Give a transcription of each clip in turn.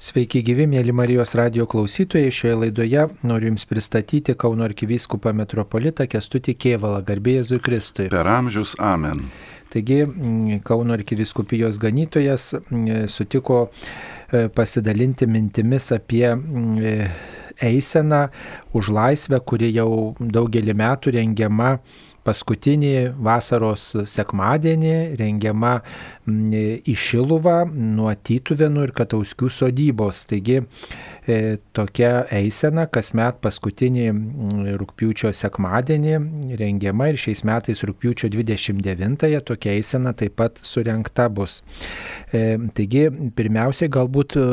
Sveiki gyvi, mėly Marijos radio klausytojai. Šioje laidoje noriu Jums pristatyti Kauno arkivyskupą metropolitą Kestutį Kievalą, garbėjai Jėzui Kristui. Per amžius amen. Taigi Kauno arkivyskupijos ganytojas sutiko e, pasidalinti mintimis apie mm, eiseną už laisvę, kuri jau daugelį metų rengiama paskutinį vasaros sekmadienį rengiama į Šiluvą nuo Tytuvenų ir Katauskių sodybos. Taigi tokia eisena kasmet paskutinį rūpiučio sekmadienį rengiama ir šiais metais rūpiučio 29-ąją tokia eisena taip pat surenkta bus. E, taigi pirmiausiai galbūt e,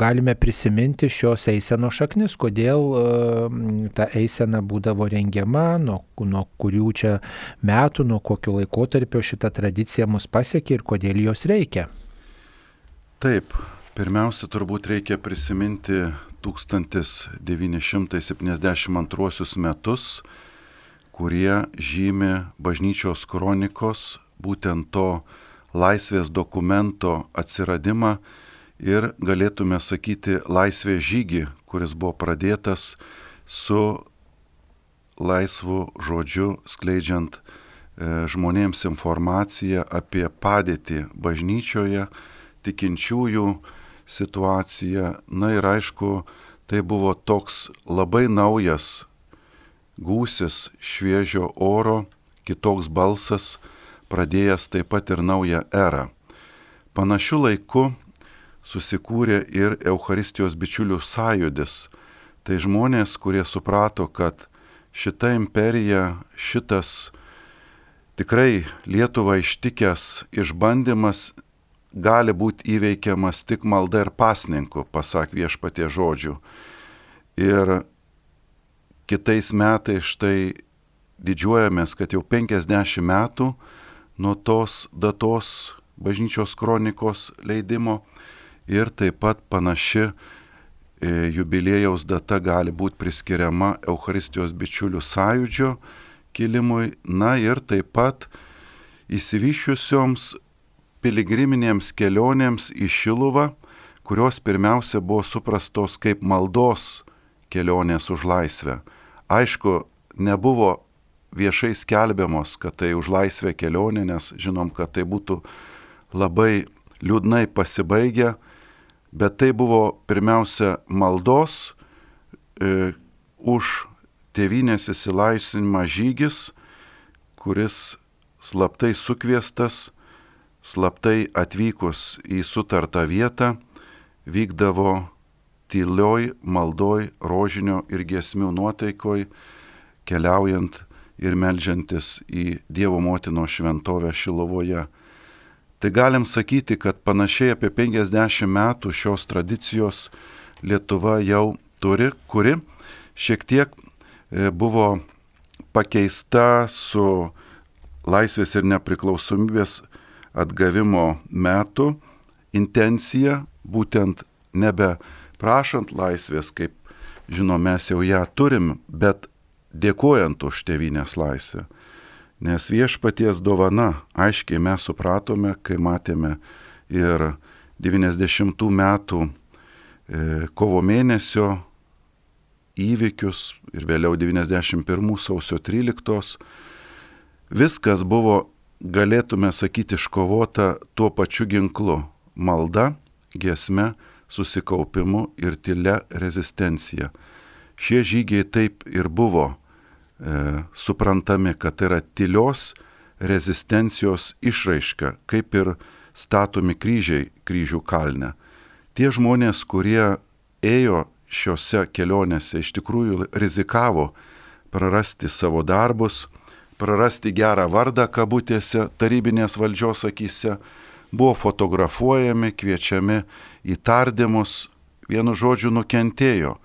galime prisiminti šios eisenos šaknis, kodėl e, ta eisena būdavo rengiama, nuo, nuo kurių čia metų, nuo kokio laikotarpio šita tradicija mus pasiekė ir kodėl jos reikia. Taip, pirmiausia, turbūt reikia prisiminti 1972 metus, kurie žymi bažnyčios kronikos, būtent to laisvės dokumento atsiradimą ir galėtume sakyti laisvės žygį, kuris buvo pradėtas su laisvu žodžiu skleidžiant e, žmonėms informaciją apie padėtį bažnyčioje, tikinčiųjų situaciją. Na ir aišku, tai buvo toks labai naujas gūsis šviežio oro, kitoks balsas, pradėjęs taip pat ir naują erą. Panašiu laiku susikūrė ir Euharistijos bičiulių sąjudis. Tai žmonės, kurie suprato, kad šita imperija, šitas tikrai Lietuvą ištikęs išbandymas gali būti įveikiamas tik malda ir pasninku, pasak viešpatie žodžių. Ir kitais metais štai didžiuojamės, kad jau 50 metų nuo tos datos bažnyčios kronikos leidimo ir taip pat panaši E, jubiliejaus data gali būti priskiriama Euharistijos bičiulių sąjūdžio kilimui, na ir taip pat įsivyšiusioms piligriminėms kelionėms į Šiluvą, kurios pirmiausia buvo suprastos kaip maldos kelionės už laisvę. Aišku, nebuvo viešai skelbiamos, kad tai už laisvę kelionė, nes žinom, kad tai būtų labai liūdnai pasibaigę bet tai buvo pirmiausia maldos e, už tėvynės įsilaisvinimą žygis, kuris slaptai sukviestas, slaptai atvykus į sutartą vietą, vykdavo tylioj maldoj, rožinio ir giesmių nuotaikoj, keliaujant ir melžiantis į Dievo motino šventovę Šilovoje. Tai galim sakyti, kad panašiai apie 50 metų šios tradicijos Lietuva jau turi, kuri šiek tiek e, buvo pakeista su laisvės ir nepriklausomybės atgavimo metu intencija, būtent nebe prašant laisvės, kaip žinom, mes jau ją turim, bet dėkojant už tėvynės laisvę. Nes viešpaties dovana, aiškiai mes supratome, kai matėme ir 90 metų e, kovo mėnesio įvykius ir vėliau 91 sausio 13. Viskas buvo, galėtume sakyti, iškovota tuo pačiu ginklu - malda, giesme, susikaupimu ir tylia rezistencija. Šie žygiai taip ir buvo e, suprantami, kad tai yra tylios rezistencijos išraiška, kaip ir statomi kryžiai kryžių kalne. Tie žmonės, kurie ėjo šiuose kelionėse, iš tikrųjų rizikavo prarasti savo darbus, prarasti gerą vardą kabutėse tarybinės valdžios akise, buvo fotografuojami, kviečiami į tardymus, vienu žodžiu nukentėjo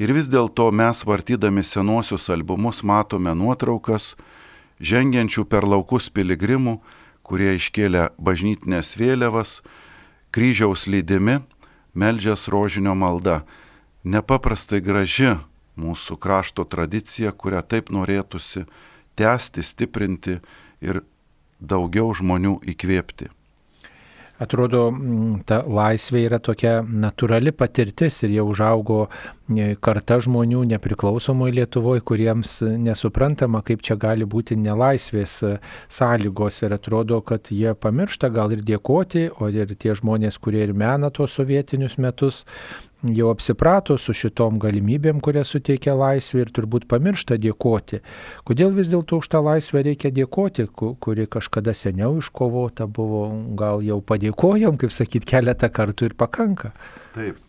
Ir vis dėlto mes vartydami senuosius albumus matome nuotraukas žengiančių per laukus piligrimų, kurie iškėlė bažnytinės vėliavas, kryžiaus lydimi, meldžias rožinio malda. Nepaprastai graži mūsų krašto tradicija, kurią taip norėtųsi tęsti, stiprinti ir daugiau žmonių įkvėpti. atrodo, ta laisvė yra tokia natūrali patirtis ir jau užaugo karta žmonių nepriklausomoje Lietuvoje, kuriems nesuprantama, kaip čia gali būti nelaisvės sąlygos ir atrodo, kad jie pamiršta gal ir dėkoti, o ir tie žmonės, kurie ir mena tos sovietinius metus, jau apsiprato su šitom galimybėm, kurias suteikia laisvė ir turbūt pamiršta dėkoti. Kodėl vis dėlto už tą laisvę reikia dėkoti, kuri kažkada seniau iškovota buvo, gal jau padėkojom, kaip sakyt, keletą kartų ir pakanka. Taip,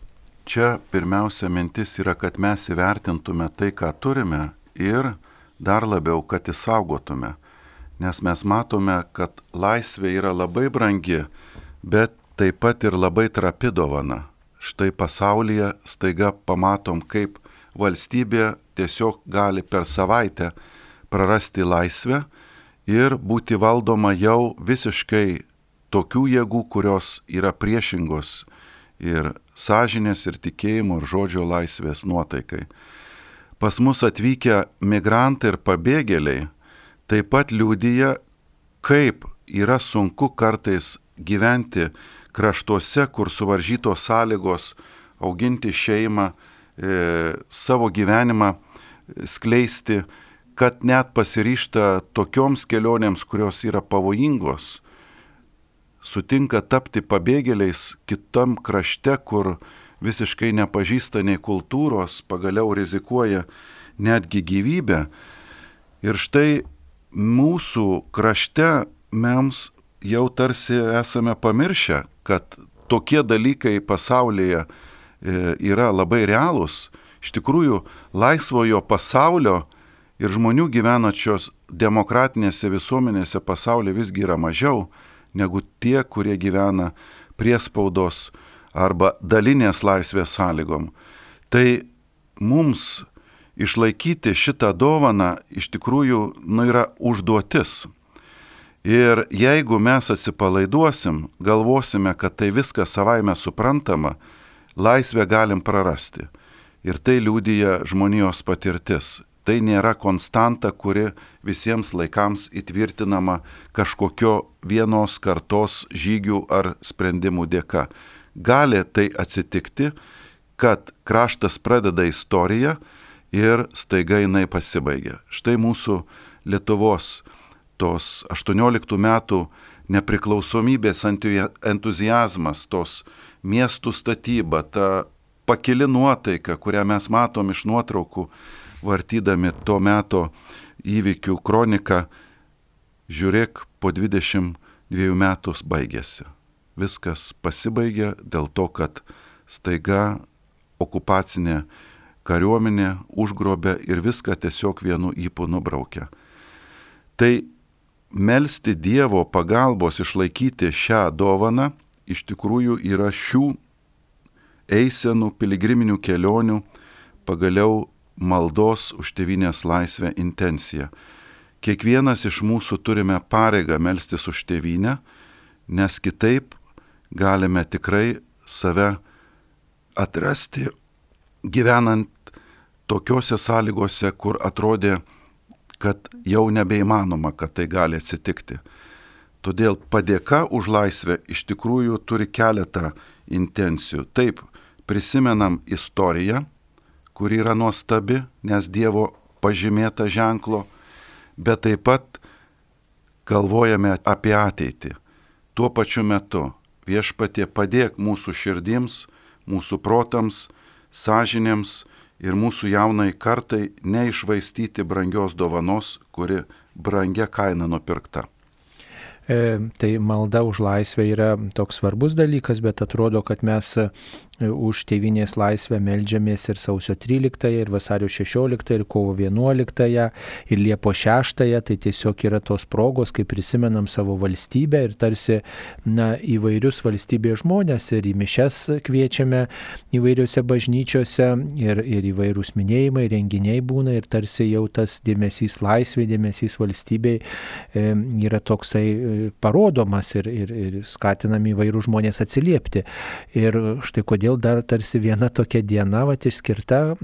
čia pirmiausia mintis yra, kad mes įvertintume tai, ką turime ir dar labiau, kad įsaugotume. Nes mes matome, kad laisvė yra labai brangi, bet taip pat ir labai trapi dovana štai pasaulyje staiga pamatom, kaip valstybė tiesiog gali per savaitę prarasti laisvę ir būti valdoma jau visiškai tokių jėgų, kurios yra priešingos ir sąžinės, ir tikėjimo, ir žodžio laisvės nuotaikai. Pas mus atvykę migrantai ir pabėgėliai taip pat liūdija, kaip yra sunku kartais gyventi kraštuose, kur suvaržytos sąlygos auginti šeimą, e, savo gyvenimą skleisti, kad net pasiryšta tokioms kelionėms, kurios yra pavojingos, sutinka tapti pabėgėliais kitam krašte, kur visiškai nepažįsta nei kultūros, pagaliau rizikuoja netgi gyvybę. Ir štai mūsų krašte mes jau tarsi esame pamiršę, kad tokie dalykai pasaulyje e, yra labai realūs. Iš tikrųjų, laisvojo pasaulio ir žmonių gyvenačios demokratinėse visuomenėse pasaulyje visgi yra mažiau negu tie, kurie gyvena priespaudos arba dalinės laisvės sąlygom. Tai mums išlaikyti šitą dovaną iš tikrųjų nu, yra užduotis. Ir jeigu mes atsipalaiduosim, galvosime, kad tai viskas savaime suprantama, laisvę galim prarasti. Ir tai liūdija žmonijos patirtis. Tai nėra konstanta, kuri visiems laikams įtvirtinama kažkokio vienos kartos žygių ar sprendimų dėka. Gali tai atsitikti, kad kraštas pradeda istoriją ir staiga jinai pasibaigia. Štai mūsų Lietuvos tos 18 metų nepriklausomybės entuzijazmas, tos miestų statyba, ta pakili nuotaika, kurią mes matom iš nuotraukų, vartydami to meto įvykių kroniką, žiūrėk, po 22 metų baigėsi. Viskas pasibaigė dėl to, kad staiga okupacinė kariuomenė užgrobė ir viską tiesiog vienu įpu nubraukė. Tai melstį Dievo pagalbos išlaikyti šią dovaną iš tikrųjų yra šių eisenų, piligriminių kelionių, pagaliau maldos už tevinės laisvę intencija. Kiekvienas iš mūsų turime pareigą melstis už tevinę, nes kitaip galime tikrai save atrasti gyvenant tokiuose sąlygose, kur atrodė kad jau nebeįmanoma, kad tai gali atsitikti. Todėl padėka už laisvę iš tikrųjų turi keletą intencijų. Taip, prisimenam istoriją, kuri yra nuostabi, nes Dievo pažymėta ženklo, bet taip pat galvojame apie ateitį. Tuo pačiu metu viešpatie padėk mūsų širdims, mūsų protams, sąžinėms, ir mūsų jaunai kartai neišvaistyti brangios dovanos, kuri brangia kaina nupirkta. E, tai malda už laisvę yra toks svarbus dalykas, bet atrodo, kad mes už tėvinės laisvę melžiamės ir sausio 13, ir vasario 16, ir kovo 11, ir Liepo 6, tai tiesiog yra tos progos, kai prisimenam savo valstybę ir tarsi na, įvairius valstybės žmonės ir į mišes kviečiame įvairiose bažnyčiose ir, ir įvairūs minėjimai, renginiai būna ir tarsi jau tas dėmesys laisvė, dėmesys valstybei e, yra toksai e, parodomas ir, ir, ir skatinami įvairių žmonės atsiliepti. Ir štai kodėl kodėl dar tarsi viena tokia diena vat, išskirta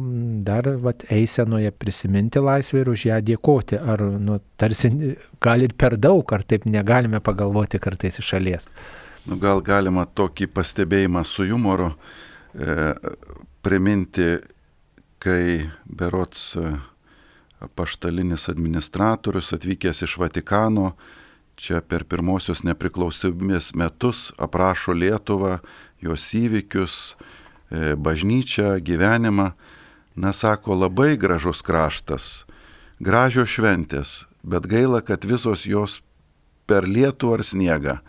dar vat, eisenoje prisiminti laisvę ir už ją dėkoti. Ar nu, tarsi gal ir per daug, ar taip negalime pagalvoti kartais iš šalies. Nu, gal galima tokį pastebėjimą su humoru e, priminti, kai berots e, paštalinis administratorius atvykęs iš Vatikano, čia per pirmosios nepriklausomybės metus aprašo Lietuvą, jos įvykius, e, bažnyčią, gyvenimą. Na, sako, labai gražus kraštas, gražios šventės, bet gaila, kad visos jos per lietų ar sniegą.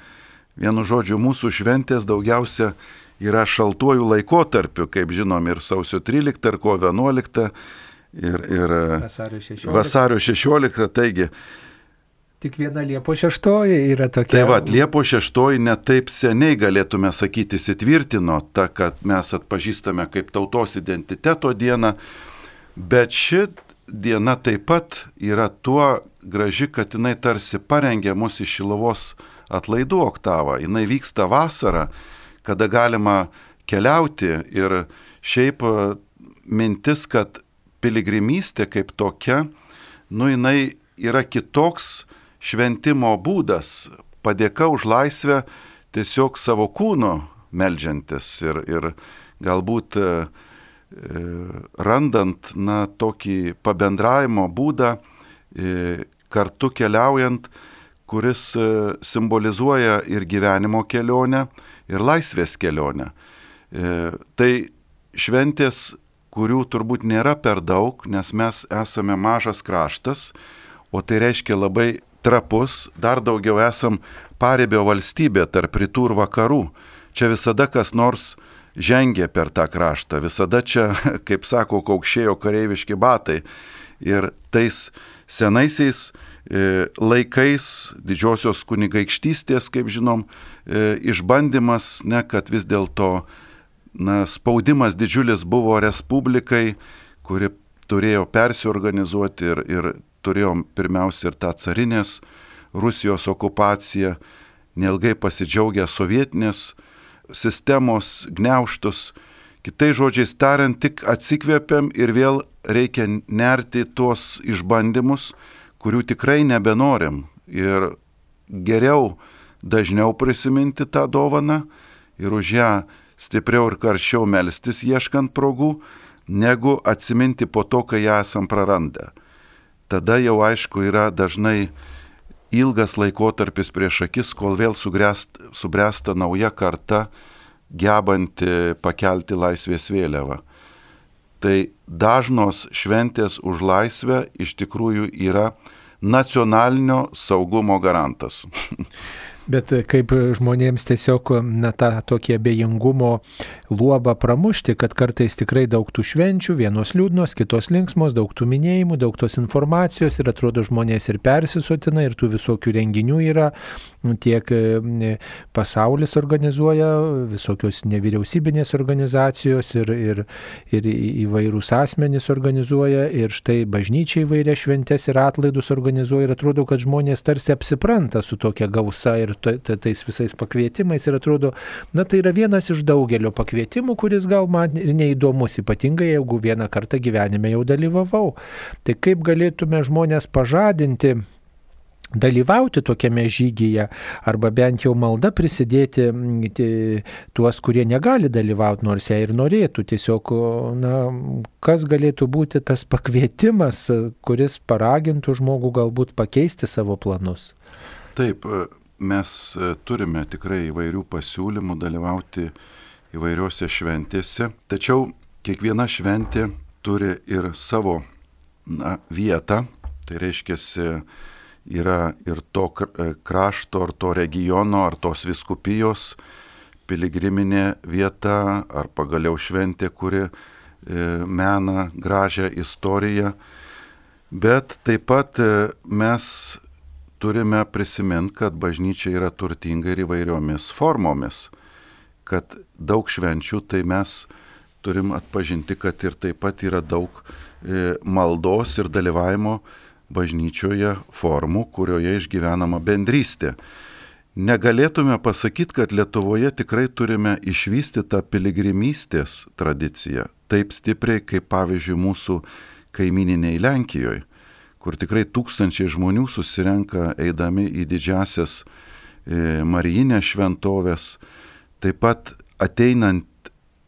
Vienu žodžiu, mūsų šventės daugiausia yra šaltuoju laikotarpiu, kaip žinom, ir sausio 13 ar kovo 11 ir, ir vasario 16. Vasario 16 taigi, Tik viena Liepo 6 yra tokia. Tai va, Liepo 6 netaip seniai galėtume sakyti įsitvirtino, ta, kad mes atpažįstame kaip tautos identiteto dieną, bet ši diena taip pat yra tuo graži, kad jinai tarsi parengia mus iš Šilovos atlaidų oktavą. Jinai vyksta vasarą, kada galima keliauti ir šiaip e, mintis, kad piligrimystė kaip tokia, nu jinai yra kitoks šventimo būdas, padėka už laisvę tiesiog savo kūnu melžiantis ir, ir galbūt e, e, randant na, tokį pabendravimo būdą, e, kartu keliaujant, kuris e, simbolizuoja ir gyvenimo kelionę, ir laisvės kelionę. E, tai šventės kurių turbūt nėra per daug, nes mes esame mažas kraštas, o tai reiškia labai trapus, dar daugiau esam paribio valstybė tarp rytų ir vakarų. Čia visada kas nors žengia per tą kraštą, visada čia, kaip sako, kaukšėjo kareiviški batai. Ir tais senaisiais e, laikais didžiosios kunigaikštystės, kaip žinom, e, išbandymas, ne, kad vis dėlto spaudimas didžiulis buvo Respublikai, kuri turėjo persiorganizuoti ir, ir turėjom pirmiausia ir tą carinės Rusijos okupaciją, neilgai pasidžiaugę sovietinės sistemos gneuštus. Kitai žodžiais tariant, tik atsikvėpiam ir vėl reikia nerti tuos išbandymus, kurių tikrai nebenorim. Ir geriau dažniau prisiminti tą dovaną ir už ją stipriau ir karščiau melstis ieškant progų, negu atsiminti po to, kai ją esam praradę. Tada jau aišku yra dažnai ilgas laikotarpis prieš akis, kol vėl sugrest, subręsta nauja karta, gebanti pakelti laisvės vėliavą. Tai dažnos šventės už laisvę iš tikrųjų yra nacionalinio saugumo garantas. Bet kaip žmonėms tiesiog na, tą tokį abejingumo luobą pramušti, kad kartais tikrai daug tų švenčių, vienos liūdnos, kitos linksmos, daug tų minėjimų, daug tos informacijos ir atrodo žmonės ir persisotina ir tų visokių renginių yra, tiek pasaulis organizuoja, visokios nevyriausybinės organizacijos ir, ir, ir įvairūs asmenys organizuoja ir štai bažnyčiai įvairias šventes ir atlaidus organizuoja ir atrodo, kad žmonės tarsi apsipranta su tokia gausa ir tais visais pakvietimais ir atrodo, na tai yra vienas iš daugelio pakvietimų, kuris gal man ir neįdomus, ypatingai jeigu vieną kartą gyvenime jau dalyvavau. Tai kaip galėtume žmonės pažadinti dalyvauti tokiame žygyje arba bent jau malda prisidėti tuos, kurie negali dalyvauti, nors jie ir norėtų. Tiesiog, na, kas galėtų būti tas pakvietimas, kuris paragintų žmogų galbūt pakeisti savo planus. Taip, mes e, turime tikrai įvairių pasiūlymų dalyvauti įvairiuose šventėse, tačiau kiekviena šventė turi ir savo na, vietą, tai reiškia yra ir to e, krašto, ar to regiono, ar tos viskupijos piligriminė vieta, ar pagaliau šventė, kuri e, mena gražią istoriją. Bet taip pat mes turime prisiminti, kad bažnyčia yra turtinga ir įvairiomis formomis, kad daug švenčių, tai mes turim atpažinti, kad ir taip pat yra daug e, maldos ir dalyvavimo bažnyčioje formų, kurioje išgyvenama bendrystė. Negalėtume pasakyti, kad Lietuvoje tikrai turime išvystytą piligrimystės tradiciją taip stipriai, kaip pavyzdžiui mūsų kaimininiai Lenkijoje kur tikrai tūkstančiai žmonių susirenka eidami į didžiasias e, Marijinės šventovės, taip pat ateinant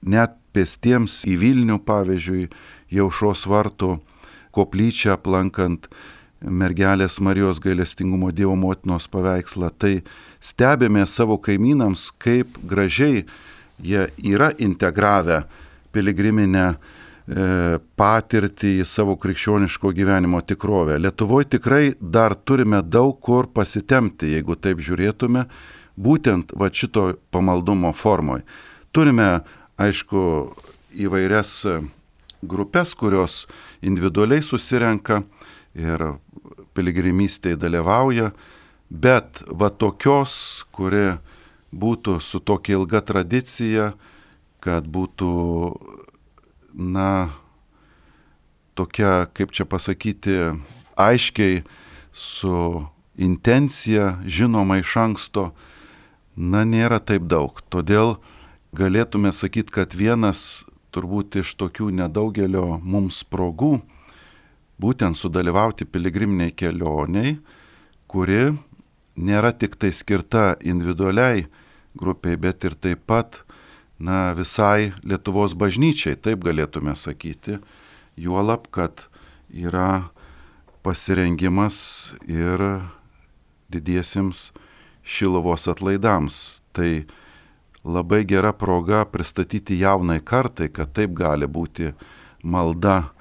net pėstiems į Vilnių, pavyzdžiui, Jaušos vartų koplyčią aplankant mergelės Marijos gailestingumo Dievo motinos paveikslą, tai stebėme savo kaimynams, kaip gražiai jie yra integravę piligriminę patirtį į savo krikščioniško gyvenimo tikrovę. Lietuvoje tikrai dar turime daug kur pasitemti, jeigu taip žiūrėtume, būtent va šito pamaldumo formoje. Turime, aišku, įvairias grupės, kurios individualiai susirenka ir piligrimystėje dalyvauja, bet va tokios, kuri būtų su tokia ilga tradicija, kad būtų, na, tokia, kaip čia pasakyti, aiškiai su intencija, žinoma iš anksto, na, nėra taip daug. Todėl galėtume sakyti, kad vienas turbūt iš tokių nedaugelio mums progų būtent sudalyvauti piligriminiai kelioniai, kuri nėra tik tai skirta individualiai grupiai, bet ir taip pat na, visai Lietuvos bažnyčiai, taip galėtume sakyti, juolab, kad yra pasirengimas ir didiesiems Šilovos atlaidams. Tai labai gera proga pristatyti jaunai kartai, kad taip gali būti malda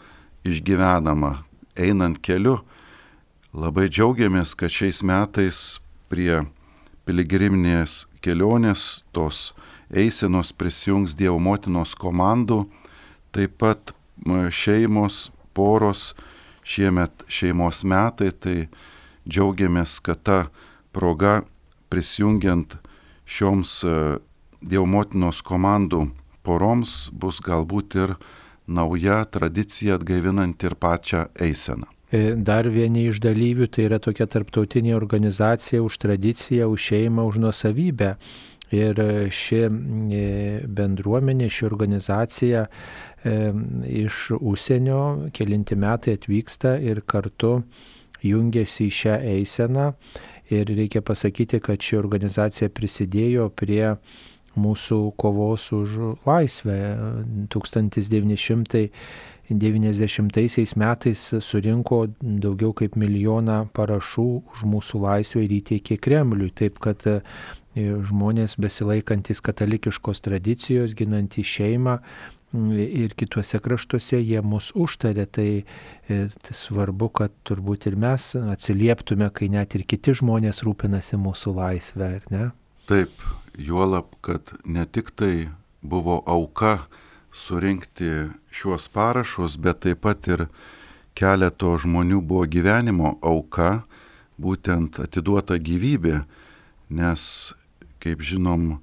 išgyvenama einant keliu. Labai džiaugiamės, kad šiais metais prie piligriminės kelionės tos eisenos prisijungs Dievo motinos komandų, taip pat šeimos, poros, šiemet šeimos metai, tai džiaugiamės, kad ta proga prisijungiant šioms e, Dievo motinos komandų poroms bus galbūt ir nauja tradicija atgaivinanti ir pačią eiseną. E, dar vieni iš dalyvių tai yra tokia tarptautinė organizacija už tradiciją, už šeimą, už nuosavybę. Ir ši e, bendruomenė, ši organizacija e, iš užsienio kelinti metai atvyksta ir kartu jungiasi į šią eiseną. Ir reikia pasakyti, kad ši organizacija prisidėjo prie mūsų kovos už laisvę. 1990 metais surinko daugiau kaip milijoną parašų už mūsų laisvę ir įteikė Kremliui. Taip kad žmonės besilaikantis katalikiškos tradicijos, ginantys šeimą, ir kituose kraštuose jie mus užtarė, tai, e, tai svarbu, kad turbūt ir mes atsilieptume, kai net ir kiti žmonės rūpinasi mūsų laisvę, ar ne? Taip, juolab, kad ne tik tai buvo auka surinkti šiuos parašus, bet taip pat ir keleto žmonių buvo gyvenimo auka, būtent atiduota gyvybė, nes, kaip žinom,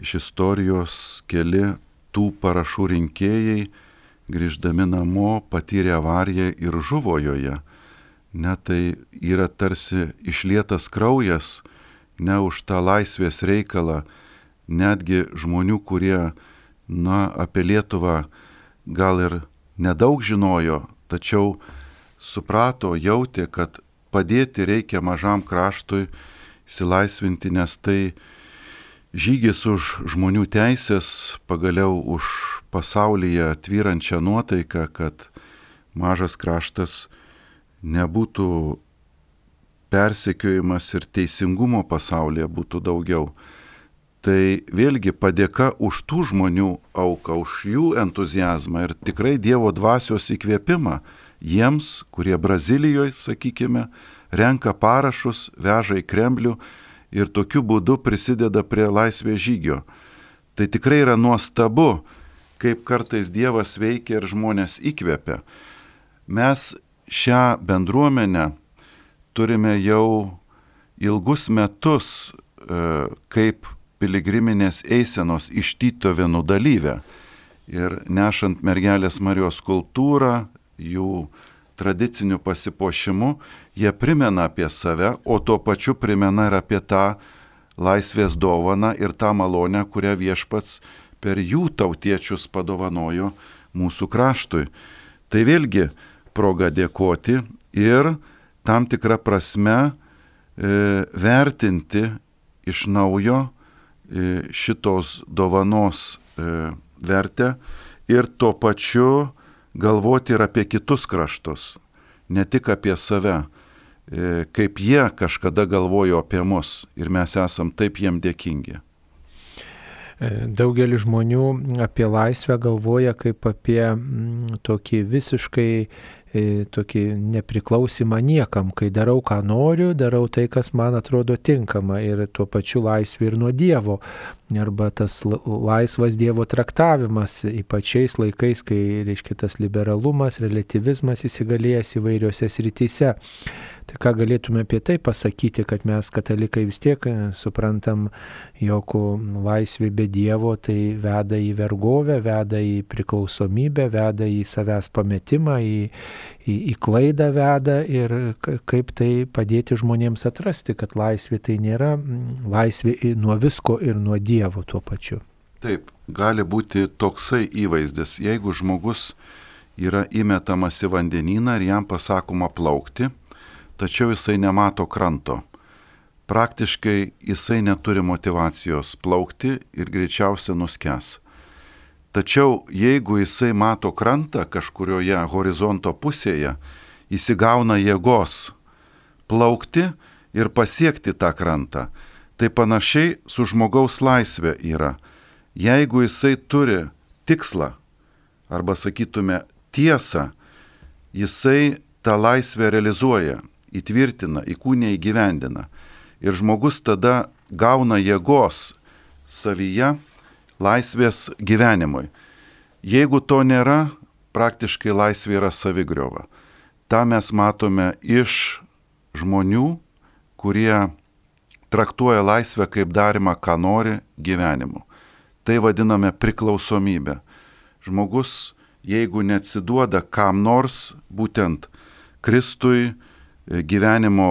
iš istorijos keli tų parašų rinkėjai, grįždami namo, patyrė avariją ir žuvo joje. Net tai yra tarsi išlietas kraujas, ne už tą laisvės reikalą, netgi žmonių, kurie, na, apie Lietuvą gal ir nedaug žinojo, tačiau suprato, jautė, kad padėti reikia mažam kraštui įsilaisvinti, nes tai žygis už žmonių teisės, pagaliau už pasaulyje tvyrančią nuotaiką, kad mažas kraštas nebūtų persekiojimas ir teisingumo pasaulyje būtų daugiau. Tai vėlgi padėka už tų žmonių auką, už jų entuzijazmą ir tikrai Dievo dvasios įkvėpimą jiems, kurie Brazilijoje, sakykime, renka parašus, veža į Kremlių ir tokiu būdu prisideda prie laisvės žygio. Tai tikrai yra nuostabu, kaip kartais Dievas veikia ir žmonės įkvėpia. Mes šią bendruomenę turime jau ilgus metus e, kaip piligriminės eisenos iš Tytovenų dalyvę. Ir nešant mergelės Marijos kultūrą, jų tradiciniu pasipošimu, jie primena apie save, o tuo pačiu primena ir apie tą laisvės dovaną ir tą malonę, kurią viešpats per jų tautiečius padovanojo mūsų kraštui. Tai vėlgi proga dėkoti ir tam tikrą prasme e, vertinti iš naujo e, šitos dovanos e, vertę ir tuo pačiu galvoti ir apie kitus kraštus, ne tik apie save, e, kaip jie kažkada galvojo apie mus ir mes esam taip jiem dėkingi. Daugelis žmonių apie laisvę galvoja kaip apie tokį visiškai tokį nepriklausimą niekam, kai darau, ką noriu, darau tai, kas man atrodo tinkama ir tuo pačiu laisvė ir nuo Dievo. Arba tas laisvas Dievo traktavimas, ypač šiais laikais, kai, reiškia, tas liberalumas, relativizmas įsigalėjęs įvairiose srityse. Tai ką galėtume apie tai pasakyti, kad mes katalikai vis tiek e, suprantam, jog laisvė be Dievo tai veda į vergovę, veda į priklausomybę, veda į savęs pametimą, į, į, į klaidą veda ir kaip tai padėti žmonėms atrasti, kad laisvė tai nėra laisvė nuo visko ir nuo Dievo tuo pačiu. Taip, gali būti toksai įvaizdis, jeigu žmogus yra įmetamas į vandenyną ir jam pasakoma plaukti, tačiau jisai nemato kranto. Praktiškai jisai neturi motivacijos plaukti ir greičiausia nuskes. Tačiau jeigu jisai mato krantą kažkurioje horizonto pusėje, įsigauna jėgos plaukti ir pasiekti tą krantą. Tai panašiai su žmogaus laisvė yra. Jeigu jisai turi tikslą, arba sakytume tiesą, jisai tą laisvę realizuoja įtvirtina, įkūnė įgyvendina. Ir žmogus tada gauna jėgos savyje laisvės gyvenimui. Jeigu to nėra, praktiškai laisvė yra savigriova. Ta mes matome iš žmonių, kurie traktuoja laisvę kaip darimą, ką nori gyvenimu. Tai vadiname priklausomybė. Žmogus, jeigu neatsiduoda kam nors, būtent Kristui, gyvenimo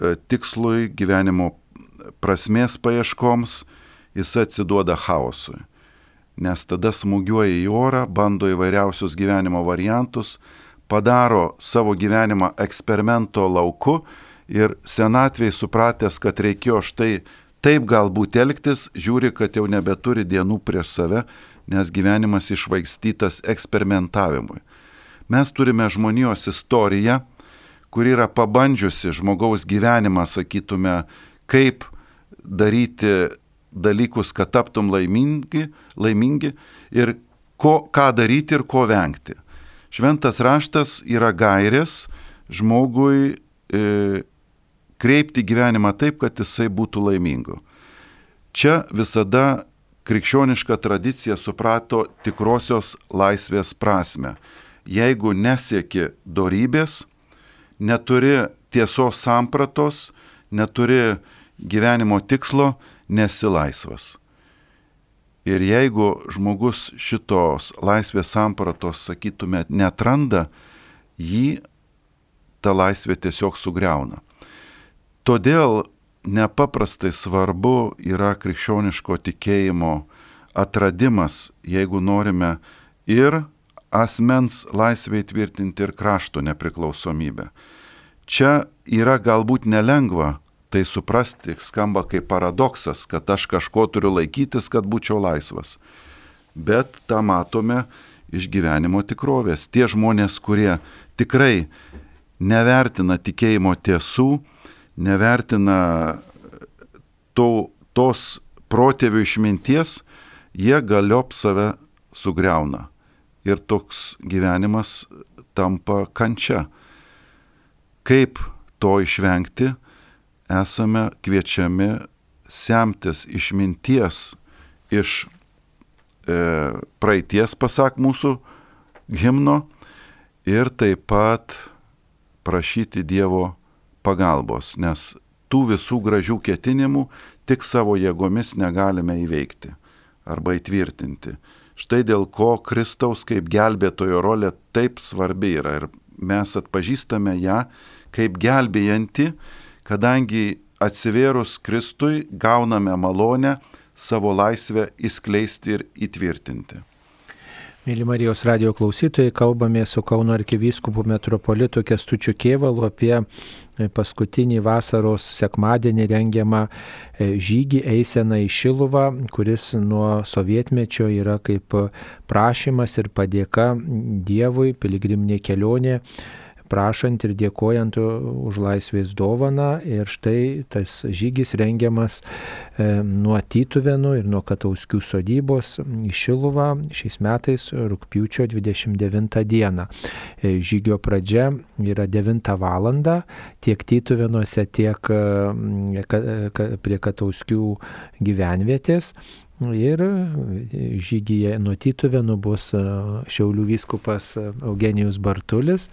e, tikslui, gyvenimo prasmės paieškoms, jis atsiduoda chaosui. Nes tada smūgiuoja į orą, bando įvairiausius gyvenimo variantus, padaro savo gyvenimą eksperimento lauku ir senatvėj supratęs, kad reikėjo štai taip galbūt elgtis, žiūri, kad jau nebeturi dienų prieš save, nes gyvenimas išvaikstytas eksperimentavimui. Mes turime žmonijos istoriją, kuri yra pabandžiusi žmogaus gyvenimą, sakytume, kaip daryti dalykus, kad taptum laimingi, laimingi ir ko, ką daryti ir ko vengti. Šventas raštas yra gairės žmogui e, kreipti gyvenimą taip, kad jisai būtų laimingu. Čia visada krikščioniška tradicija suprato tikrosios laisvės prasme. Jeigu nesieki dorybės, neturi tiesos sampratos, neturi gyvenimo tikslo, nesi laisvas. Ir jeigu žmogus šitos laisvės sampratos, sakytume, netranda, jį ta laisvė tiesiog sugriauna. Todėl nepaprastai svarbu yra krikščioniško tikėjimo atradimas, jeigu norime ir asmens laisvę įtvirtinti ir krašto nepriklausomybę. Čia yra galbūt nelengva tai suprasti, skamba kaip paradoksas, kad aš kažko turiu laikytis, kad būčiau laisvas. Bet tą matome iš gyvenimo tikrovės. Tie žmonės, kurie tikrai nevertina tikėjimo tiesų, nevertina to, tos protėvių išminties, jie galiop save sugriauna ir toks gyvenimas tampa kančia. Kaip to išvengti, esame kviečiami semtis išminties iš e, praeities, pasak mūsų himno, ir taip pat prašyti Dievo pagalbos, nes tų visų gražių ketinimų tik savo jėgomis negalime įveikti arba įtvirtinti. Štai dėl ko Kristaus kaip gelbėtojo rolė taip svarbi yra ir mes atpažįstame ją kaip gelbėjanti, kadangi atsivėrus Kristui gauname malonę savo laisvę įskleisti ir įtvirtinti. Mėly Marijos radio klausytojai, kalbame su Kauno arkivyskupu metropolitu Kestučiu Kievalu apie paskutinį vasaros sekmadienį rengiamą e, žygį eiseną į Šiluvą, kuris nuo sovietmečio yra kaip prašymas ir padėka Dievui, piligriminė kelionė prašant ir dėkojant už laisvės dovaną. Ir štai tas žygis rengiamas e, nuo Tytuvenų ir nuo Katauskių sodybos į Šiluvą šiais metais rūpiučio 29 dieną. E, žygio pradžia yra 9 val. tiek Tytuvenuose, tiek prie Katauskių gyvenvietės. Ir žygyje nuo Tytuvenų bus Šiaulių vyskupas Eugenijus Bartulis,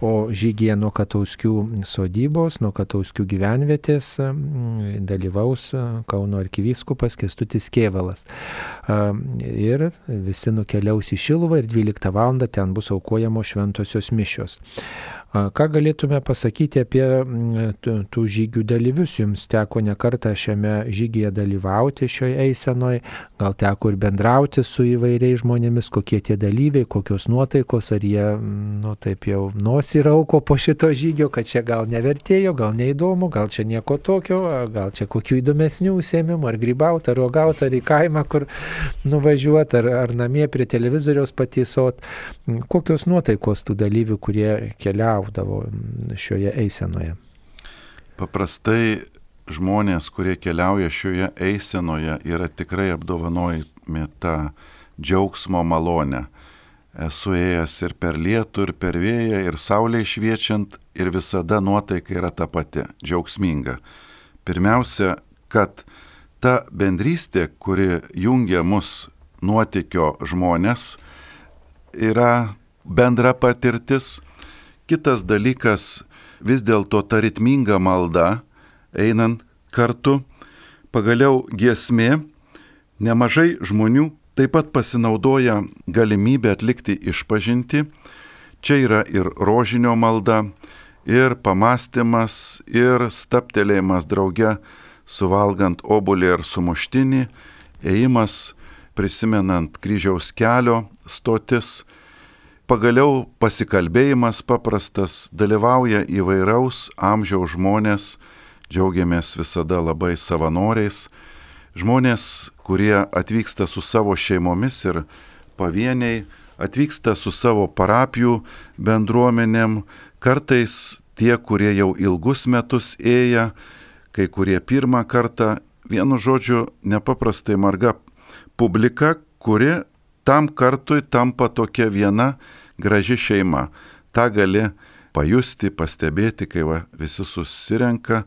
o žygyje nuo Katauskių sodybos, nuo Katauskių gyvenvietės dalyvaus Kauno arkivyskupas Kestutis Kievalas. Ir visi nukeliaus į Šiluvą ir 12 val. ten bus aukojamos šventosios mišios. Ką galėtume pasakyti apie tų žygių dalyvius? Jums teko nekartą šiame žygyje dalyvauti šioje eisenoje, gal teko ir bendrauti su įvairiais žmonėmis, kokie tie dalyviai, kokios nuotaikos, ar jie, nu taip jau nosi rauko po šito žygio, kad čia gal nevertėjo, gal neįdomu, gal čia nieko tokio, gal čia kokių įdomesnių užsiemimų, ar grybauti, ar rogauti, ar į kaimą, kur nuvažiuoti, ar, ar namie prie televizoriaus patysot. Kokios nuotaikos tų dalyvių, kurie keliavo? Keliaudavo šioje eisenoje? Paprastai žmonės, kurie keliauja šioje eisenoje, yra tikrai apdovanojami tą džiaugsmo malonę. Esu ėjęs ir per lietų, ir per vėją, ir saulė šviečiant, ir visada nuotaika yra ta pati - džiaugsminga. Pirmiausia, kad ta bendrystė, kuri jungia mus nuotikio žmonės, yra bendra patirtis, Kitas dalykas, vis dėlto ta ritminga malda, einant kartu, pagaliau giesmė, nemažai žmonių taip pat pasinaudoja galimybę atlikti išpažinti. Čia yra ir rožinio malda, ir pamastymas, ir staptelėjimas drauge, suvalgant obulį ar sumuštinį, ėjimas prisimenant kryžiaus kelio stotis, Pagaliau pasikalbėjimas paprastas, dalyvauja įvairaus amžiaus žmonės, džiaugiamės visada labai savanoriais, žmonės, kurie atvyksta su savo šeimomis ir pavieniai, atvyksta su savo parapijų bendruomenėm, kartais tie, kurie jau ilgus metus ėję, kai kurie pirmą kartą, vienu žodžiu, nepaprastai marga publika, kuri tam kartui tampa tokia viena graži šeima. Ta gali pajusti, pastebėti, kai va, visi susirenka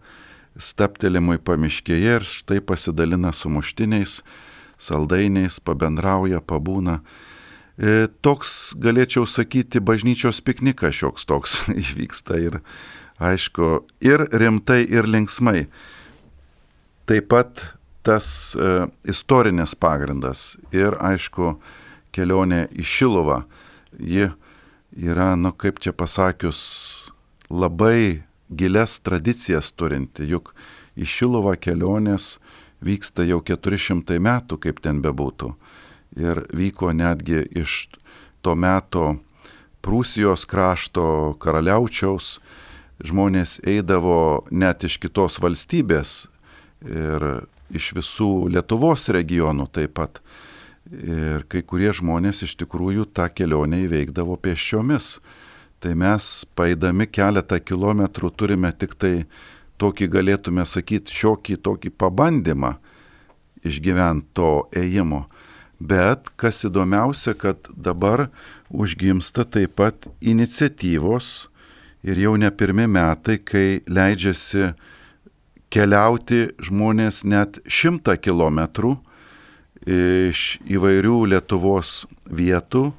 staptelimui pamiškėje ir štai pasidalina su muštiniais, saldainiais, pabendrauja, pabūna. E, toks, galėčiau sakyti, bažnyčios piknikas šioks toks įvyksta ir aišku, ir rimtai, ir linksmai. Taip pat tas e, istorinis pagrindas ir aišku, kelionė į Šiluvą ji yra, nu kaip čia pasakius, labai giles tradicijas turinti, juk į Šiluvą kelionės vyksta jau 400 metų, kaip ten bebūtų. Ir vyko netgi iš to meto Prūsijos krašto karaliaučiaus, žmonės eidavo net iš kitos valstybės ir iš visų Lietuvos regionų taip pat. Ir kai kurie žmonės iš tikrųjų tą kelionę įveikdavo pėsčiomis. Tai mes paėdami keletą kilometrų turime tik tai tokį, galėtume sakyti, šiokį tokį pabandymą išgyventi to ėjimo. Bet kas įdomiausia, kad dabar užgimsta taip pat iniciatyvos ir jau ne pirmi metai, kai leidžiasi keliauti žmonės net šimtą kilometrų iš įvairių Lietuvos vietų.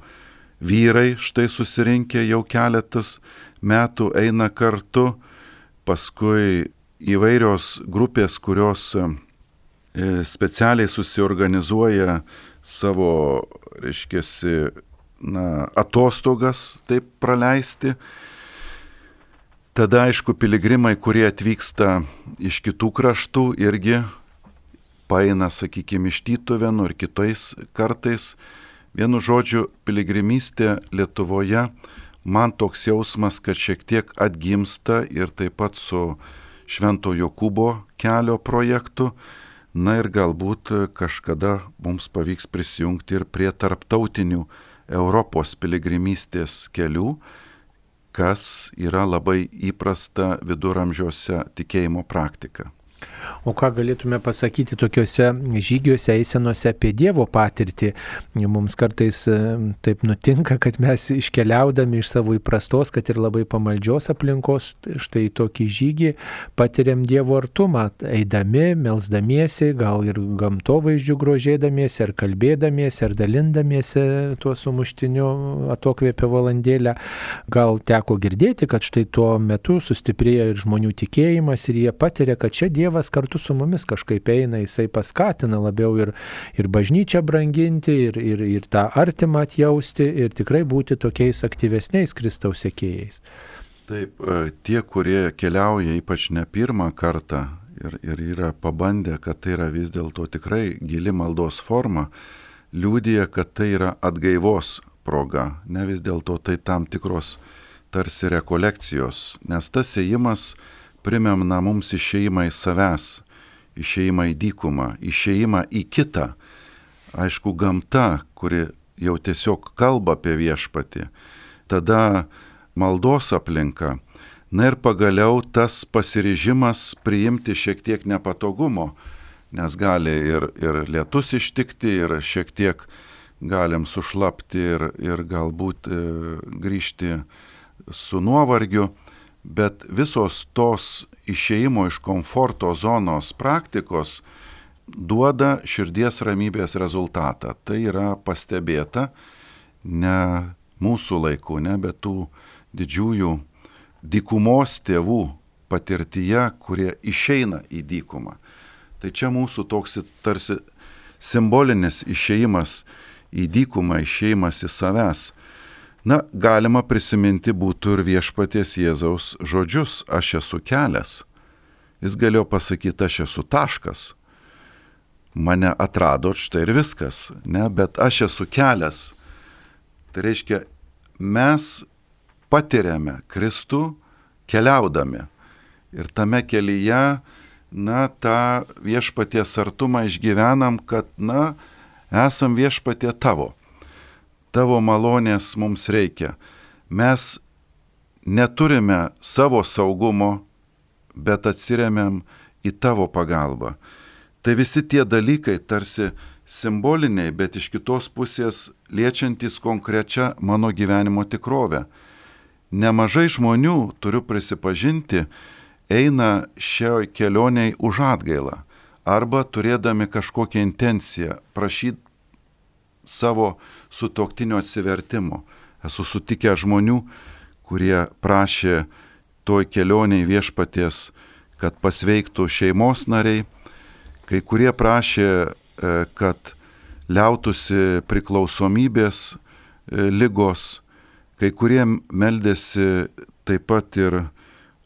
Vyrai štai susirinkę jau keletas metų eina kartu, paskui įvairios grupės, kurios e, specialiai susiorganizuoja savo, reiškia, na, atostogas taip praleisti. Tada, aišku, piligrimai, kurie atvyksta iš kitų kraštų, irgi paeina, sakykime, iš Tytuvenų ir kitais kartais, Vienu žodžiu, piligrimystė Lietuvoje man toks jausmas, kad šiek tiek atgimsta ir taip pat su Švento Jokūbo kelio projektu. Na ir galbūt kažkada mums pavyks prisijungti ir prie tarptautinių Europos piligrimystės kelių, kas yra labai įprasta viduramžiuose tikėjimo praktika. O ką galėtume pasakyti tokiuose žygiuose, eisenuose apie Dievo patirtį? Mums kartais e, taip nutinka, kad mes iškeliaudami iš savo įprastos, kad ir labai pamaldžios aplinkos, štai tokį žygį patiriam Dievo artumą, eidami, melzdamiesi, gal ir gamtovaizdžių grožėdamiesi, ar kalbėdamiesi, ar dalindamiesi tuo sumuštiniu atokvėpio valandėlę. Gal teko girdėti, kad štai tuo metu sustiprėja ir žmonių tikėjimas ir jie patiria, kad čia Dievas kartu kartu su mumis kažkaip eina, jisai paskatina labiau ir, ir bažnyčią branginti, ir, ir, ir tą artimą atjausti, ir tikrai būti tokiais aktyvesniais Kristaus sekėjais. Taip, e, tie, kurie keliauja ypač ne pirmą kartą ir, ir yra pabandę, kad tai yra vis dėlto tikrai gili maldos forma, liūdija, kad tai yra atgaivos proga, ne vis dėlto tai tam tikros tarsi rekolekcijos, nes tas ėjimas primena mums išeimą į savęs, išeimą į dykumą, išeimą į kitą. Aišku, gamta, kuri jau tiesiog kalba apie viešpatį. Tada maldos aplinka. Na ir pagaliau tas pasiryžimas priimti šiek tiek nepatogumo, nes gali ir, ir lietus ištikti, ir šiek tiek galim sušlapti ir, ir galbūt e, grįžti su nuovargiu bet visos tos išeimo iš komforto zonos praktikos duoda širdies ramybės rezultatą. Tai yra pastebėta ne mūsų laikų, ne, bet tų didžiųjų dykumos tėvų patirtyje, kurie išeina į dykumą. Tai čia mūsų toks tarsi simbolinis išeimas į dykumą, išeimas į savęs. Na, galima prisiminti būtų ir viešpaties Jėzaus žodžius, aš esu kelias. Jis galėjo pasakyti, aš esu taškas. Mane atrado štai ir viskas, ne, bet aš esu kelias. Tai reiškia, mes patiriame Kristų keliaudami. Ir tame kelyje, na, tą viešpaties artumą išgyvenam, kad, na, esam viešpatie tavo tavo malonės mums reikia. Mes neturime savo saugumo, bet atsiriamėm į tavo pagalbą. Tai visi tie dalykai tarsi simboliniai, bet iš kitos pusės liečiantys konkrečią mano gyvenimo tikrovę. Nemažai žmonių, turiu prisipažinti, eina šioj kelioniai už atgailą arba turėdami kažkokią intenciją prašyti savo sutoktinio atsivertimo. Esu sutikęs žmonių, kurie prašė toj kelioniai viešpaties, kad pasveiktų šeimos nariai, kai kurie prašė, e, kad liautųsi priklausomybės e, lygos, kai kurie meldėsi taip pat ir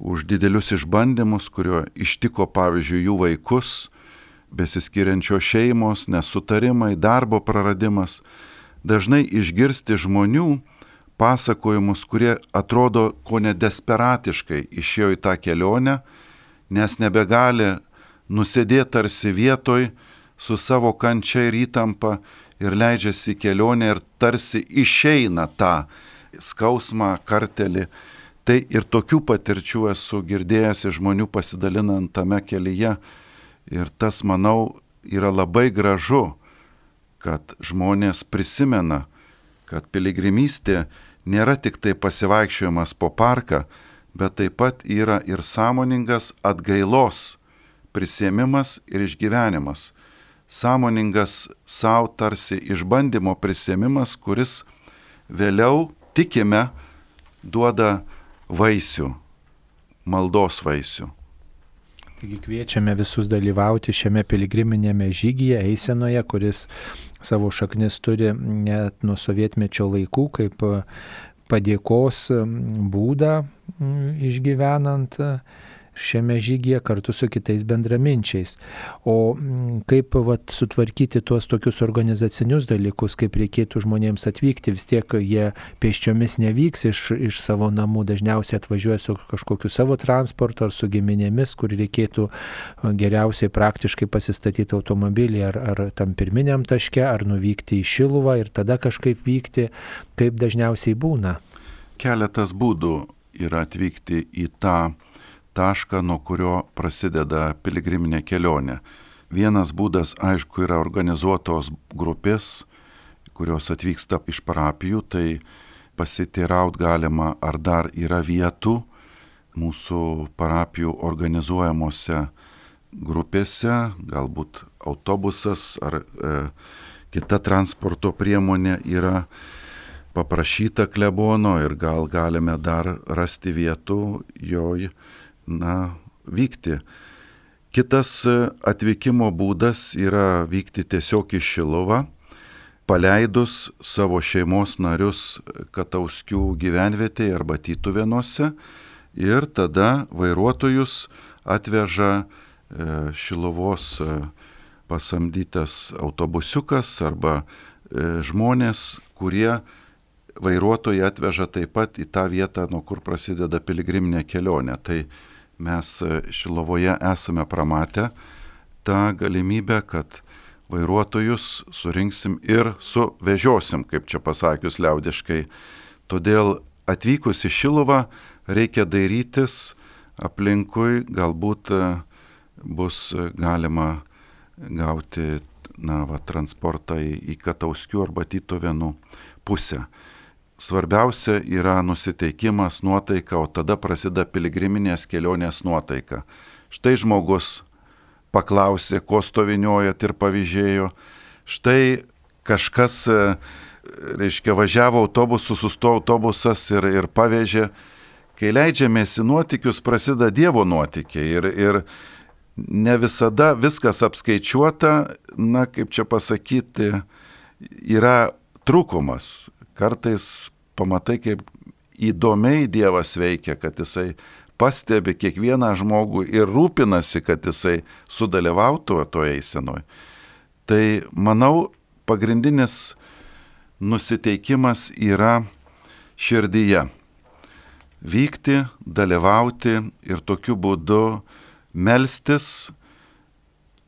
už didelius išbandymus, kurio ištiko pavyzdžiui jų vaikus, besiskiriančios šeimos, nesutarimai, darbo praradimas dažnai išgirsti žmonių pasakojimus, kurie atrodo ko nedesperatiškai išėjo į tą kelionę, nes nebegali nusėdėti tarsi vietoj su savo kančia ir įtampa ir leidžiasi į kelionę ir tarsi išeina tą skausmą, kartelį. Tai ir tokių patirčių esu girdėjęs iš žmonių pasidalinant tame kelyje. Ir tas, manau, yra labai gražu, kad žmonės prisimena, kad piligrimystė nėra tik tai pasivaikščiojimas po parką, bet taip pat yra ir sąmoningas atgailos prisėmimas ir išgyvenimas. Sąmoningas savo tarsi išbandymo prisėmimas, kuris vėliau tikime duoda vaisių, maldos vaisių. Taigi kviečiame visus dalyvauti šiame piligriminėme žygyje, eisenoje, kuris savo šaknis turi net nuo sovietmečio laikų kaip padėkos būdą išgyvenant šiame žygyje kartu su kitais bendraminčiais. O mm, kaip vat, sutvarkyti tuos tokius organizacinius dalykus, kaip reikėtų žmonėms atvykti, vis tiek jie pėsčiomis nevyks iš, iš savo namų, dažniausiai atvažiuoja su kažkokiu savo transportu ar su giminėmis, kur reikėtų geriausiai praktiškai pasistatyti automobilį ar, ar tam pirminiam taške, ar nuvykti į Šiluvą ir tada kažkaip vykti, kaip dažniausiai būna. Keletas būdų yra atvykti į tą tašką, nuo kurio prasideda piligriminė kelionė. Vienas būdas, aišku, yra organizuotos grupės, kurios atvyksta iš parapijų, tai pasiteiraut galima, ar dar yra vietų mūsų parapijų organizuojamuose grupėse, galbūt autobusas ar e, kita transporto priemonė yra paprašyta klebono ir gal galime dar rasti vietų joj na, vykti. Kitas e, atvykimo būdas yra vykti tiesiog į Šilovą, paleidus savo šeimos narius Katauskių gyvenvietėje arba Tytuvėnuose ir tada vairuotojus atveža e, Šilovos e, pasamdytas autobusiukas arba žmonės, kurie vairuotojai atveža taip pat į tą vietą, nuo kur prasideda piligriminė kelionė. Tai mes e, Šilovoje esame pramatę tą galimybę, kad vairuotojus surinksim ir suvežiosim, kaip čia pasakius liaudiškai. Todėl atvykus į Šilovą reikia dairytis aplinkui, galbūt e, bus galima gauti na, va, transportą į, Katauskių arba Tytovenų pusę svarbiausia yra nusiteikimas, nuotaika, o tada prasideda piligriminės kelionės nuotaika. Štai žmogus paklausė, ko stoviniojat ir pavyzdėjo. Štai kažkas, e, reiškia, važiavo autobusu, sustojo autobusas ir, ir pavežė. Kai leidžiamės į nuotikius, prasideda Dievo nuotikiai ir, ir ne visada viskas apskaičiuota, na, kaip čia pasakyti, yra trūkumas kartais pamatai, kaip įdomiai Dievas veikia, kad jisai pastebi kiekvieną žmogų ir rūpinasi, kad jisai sudalyvautų toje eisenoje. Tai manau, pagrindinis nusiteikimas yra širdyje. Vykti, dalyvauti ir tokiu būdu melstis,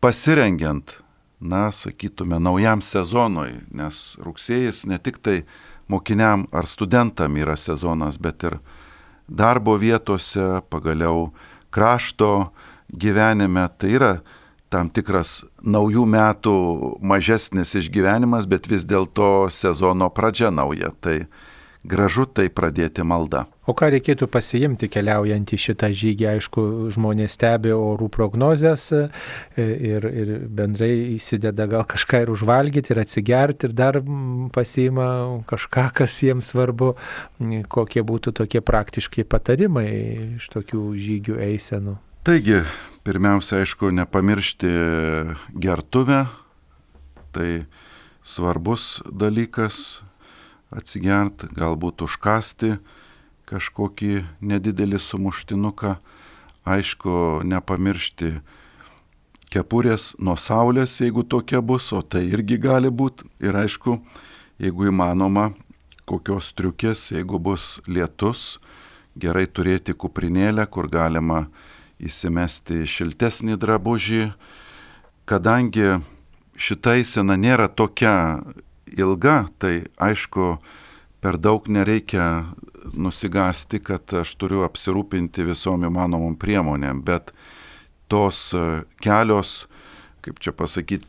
pasirengiant, na, sakytume, naujam sezonui, nes rugsėjas ne tik tai mokiniam ar studentam yra sezonas, bet ir darbo vietose, pagaliau krašto gyvenime. Tai yra tam tikras naujų metų mažesnis išgyvenimas, bet vis dėlto sezono pradžia nauja. Tai gražu tai pradėti maldą. O ką reikėtų pasiimti keliaujant į šitą žygį? Aišku, žmonės stebi orų prognozes e, ir, ir bendrai įsideda gal kažką ir užvalgyti, ir atsigerti, ir dar pasiima kažką, kas jiems svarbu. Kokie būtų tokie praktiškai patarimai iš tokių žygių eisenų? Taigi, pirmiausia, aišku, nepamiršti gertuvę. Tai svarbus dalykas atsigert, galbūt užkasti kažkokį nedidelį sumuštinuką, aišku, nepamiršti kepurės nuo saulės, jeigu tokia bus, o tai irgi gali būti. Ir aišku, jeigu įmanoma, kokios triukės, jeigu bus lietus, gerai turėti kuprinėlę, kur galima įsimesti šiltesnį drabužį, kadangi šita įsena nėra tokia ilga, tai aišku, per daug nereikia nusigasti, kad aš turiu apsirūpinti visom įmanomom priemonėm, bet tos e, kelios, kaip čia pasakyti,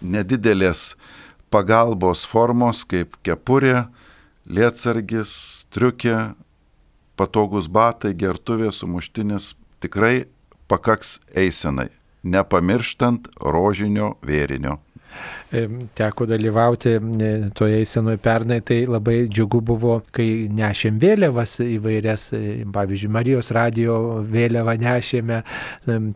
nedidelės pagalbos formos, kaip kepurė, lietsargis, triukė, patogus batai, gertuvė, sumuštinis, tikrai pakaks eisenai, nepamirštant rožinio vėrinio. Teko dalyvauti toje eisenoje pernai, tai labai džiugu buvo, kai nešėm vėliavas įvairias, pavyzdžiui, Marijos radio vėliavą nešėme,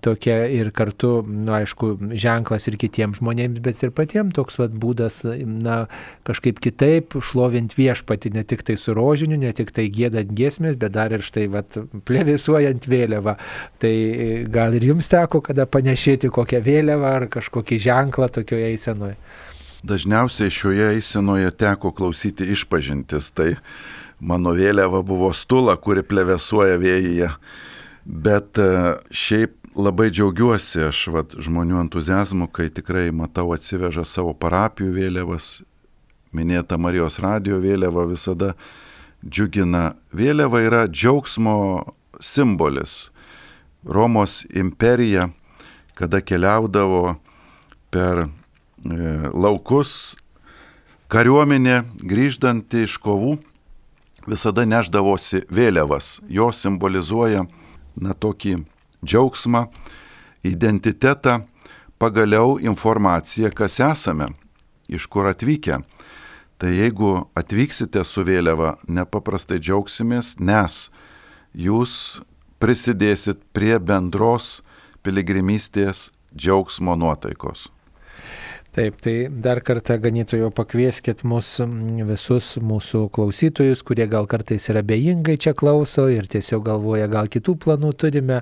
tokia ir kartu, na, nu, aišku, ženklas ir kitiems žmonėms, bet ir patiems toks vat, būdas, na, kažkaip kitaip šlovint viešpati, ne tik tai su rožiniu, ne tik tai gėdant giesmės, bet dar ir štai, vat, plevisuojant vėliavą. Tai gal ir jums teko kada panešėti kokią vėliavą ar kažkokį ženklą tokioje eisenoje? Dažniausiai šioje eisenoje teko klausyti išpažintis, tai mano vėliava buvo stula, kuri plevesuoja vėjyje. Bet e, šiaip labai džiaugiuosi aš vat, žmonių entuzijazmu, kai tikrai matau atsiveža savo parapijų vėliavas, minėta Marijos radio vėliava visada džiugina. Vėliava yra džiaugsmo simbolis. Romos imperija, kada keliaudavo per laukus, kariuomenė grįždanti iš kovų visada neždavosi vėliavas. Jos simbolizuoja na tokį džiaugsmą, identitetą, pagaliau informaciją, kas esame, iš kur atvykę. Tai jeigu atvyksite su vėliava, nepaprastai džiaugsimės, nes jūs prisidėsit prie bendros piligrimystės džiaugsmo nuotaikos. Taip, tai dar kartą ganytojo pakvieskit mus visus mūsų klausytojus, kurie gal kartais yra bejingai čia klauso ir tiesiog galvoja, gal kitų planų turime,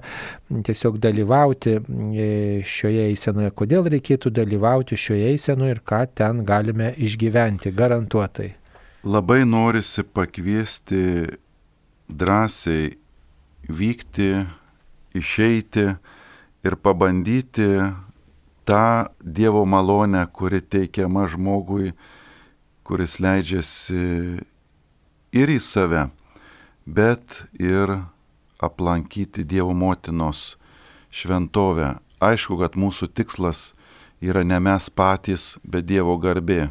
tiesiog dalyvauti e, šioje eisenoje. Kodėl reikėtų dalyvauti šioje eisenoje ir ką ten galime išgyventi, garantuotai. Labai norisi pakviesti drąsiai vykti, išeiti ir pabandyti tą Dievo malonę, kuri teikiama žmogui, kuris leidžiasi ir į save, bet ir aplankyti Dievo motinos šventovę. Aišku, kad mūsų tikslas yra ne mes patys, bet Dievo garbė.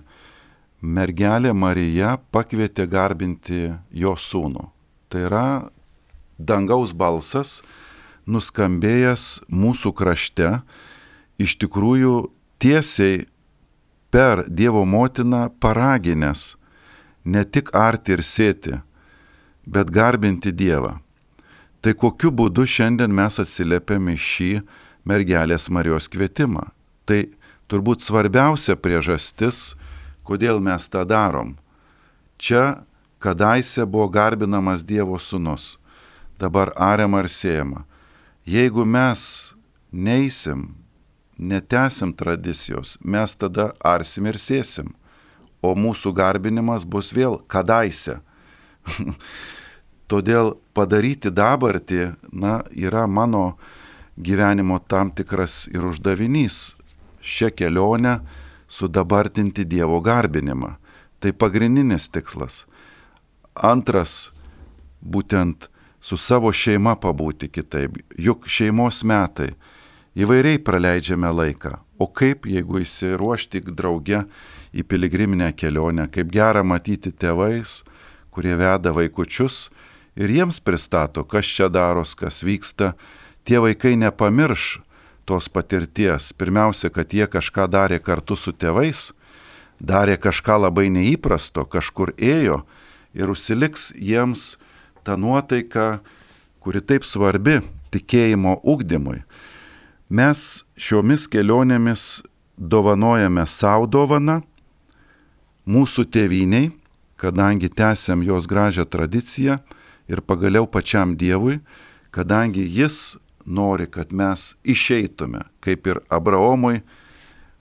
Mergelė Marija pakvietė garbinti jo sūnų. Tai yra dangaus balsas, nuskambėjęs mūsų krašte, iš tikrųjų tiesiai per Dievo motiną paraginęs ne tik arti ir sėti, bet garbinti Dievą. Tai kokiu būdu šiandien mes atsiliepiame šį mergelės Marijos kvietimą? Tai turbūt svarbiausia priežastis, kodėl mes tą darom. Čia kadaise buvo garbinamas Dievo sūnus, dabar ariama ir siejama. Jeigu mes neįsim netesim tradicijos, mes tada arsim ir sėsim, o mūsų garbinimas bus vėl kadaise. Todėl padaryti dabartį, na, yra mano gyvenimo tam tikras ir uždavinys šią kelionę sudabartinti Dievo garbinimą. Tai pagrindinis tikslas. Antras, būtent su savo šeima pabūti kitaip. Juk šeimos metai įvairiai praleidžiame laiką. O kaip, jeigu įsiruošti drauge į piligriminę kelionę, kaip gera matyti tėvais, kurie veda vaikučius ir jiems pristato, kas čia daros, kas vyksta, tie vaikai nepamirš tos patirties. Pirmiausia, kad jie kažką darė kartu su tėvais, darė kažką labai neįprasto, kažkur ėjo ir užsiliks jiems ta nuotaika, kuri taip svarbi tikėjimo ugdymui. Mes šiomis kelionėmis dovanojame savo dovaną mūsų tėviniai, kadangi tęsiam jos gražią tradiciją ir pagaliau pačiam Dievui, kadangi Jis nori, kad mes išeitume, kaip ir Abraomui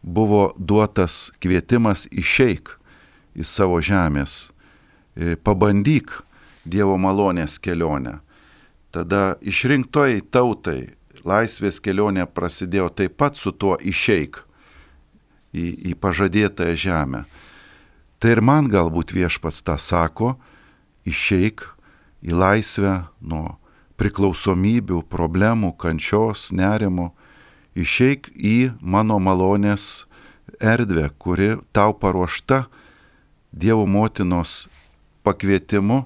buvo duotas kvietimas išeik į savo žemės, e, pabandyk Dievo malonės kelionę. Tada išrinktojai tautai laisvės kelionė prasidėjo taip pat su tuo išeik į, į pažadėtąją žemę. Tai ir man galbūt viešpats tą sako, išeik į laisvę nuo priklausomybių, problemų, kančios, nerimo, išeik į mano malonės erdvę, kuri tau paruošta Dievo motinos pakvietimu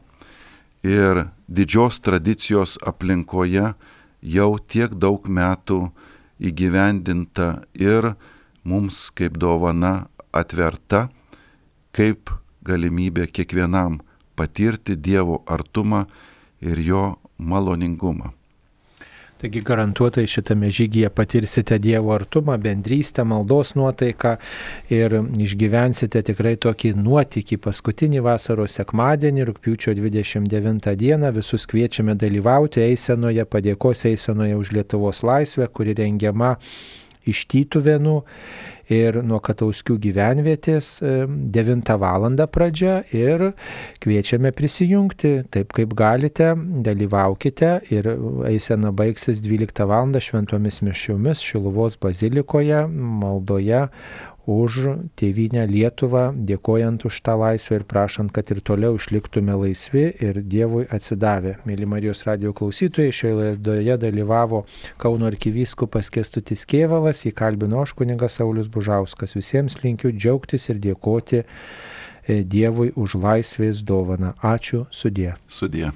ir didžios tradicijos aplinkoje jau tiek daug metų įgyvendinta ir mums kaip dovana atverta kaip galimybė kiekvienam patirti Dievo artumą ir jo maloningumą. Taigi garantuotai šitame žygyje patirsite Dievo artumą, bendrystę, maldos nuotaiką ir išgyvensite tikrai tokį nuotykį. Paskutinį vasaros sekmadienį, rūpiučio 29 dieną, visus kviečiame dalyvauti eisenoje, padėkos eisenoje už Lietuvos laisvę, kuri rengiama iš Tytuvėnų ir nuo Katauskių gyvenvietės 9 val. pradžia ir kviečiame prisijungti, taip kaip galite, dalyvaukite ir eisena baigsis 12 val. šventomis mišiomis Šiluvos bazilikoje, maldoje už tėvynę Lietuvą, dėkojant už tą laisvę ir prašant, kad ir toliau išliktume laisvi ir Dievui atsidavę. Mėly Marijos radio klausytojai, šioje laidoje dalyvavo Kauno arkivyskupas Kestutis Kievalas, įkalbino aš kuningas Saulis Bužauskas. Visiems linkiu džiaugtis ir dėkoti e, Dievui už laisvės dovaną. Ačiū sudė. Sudė.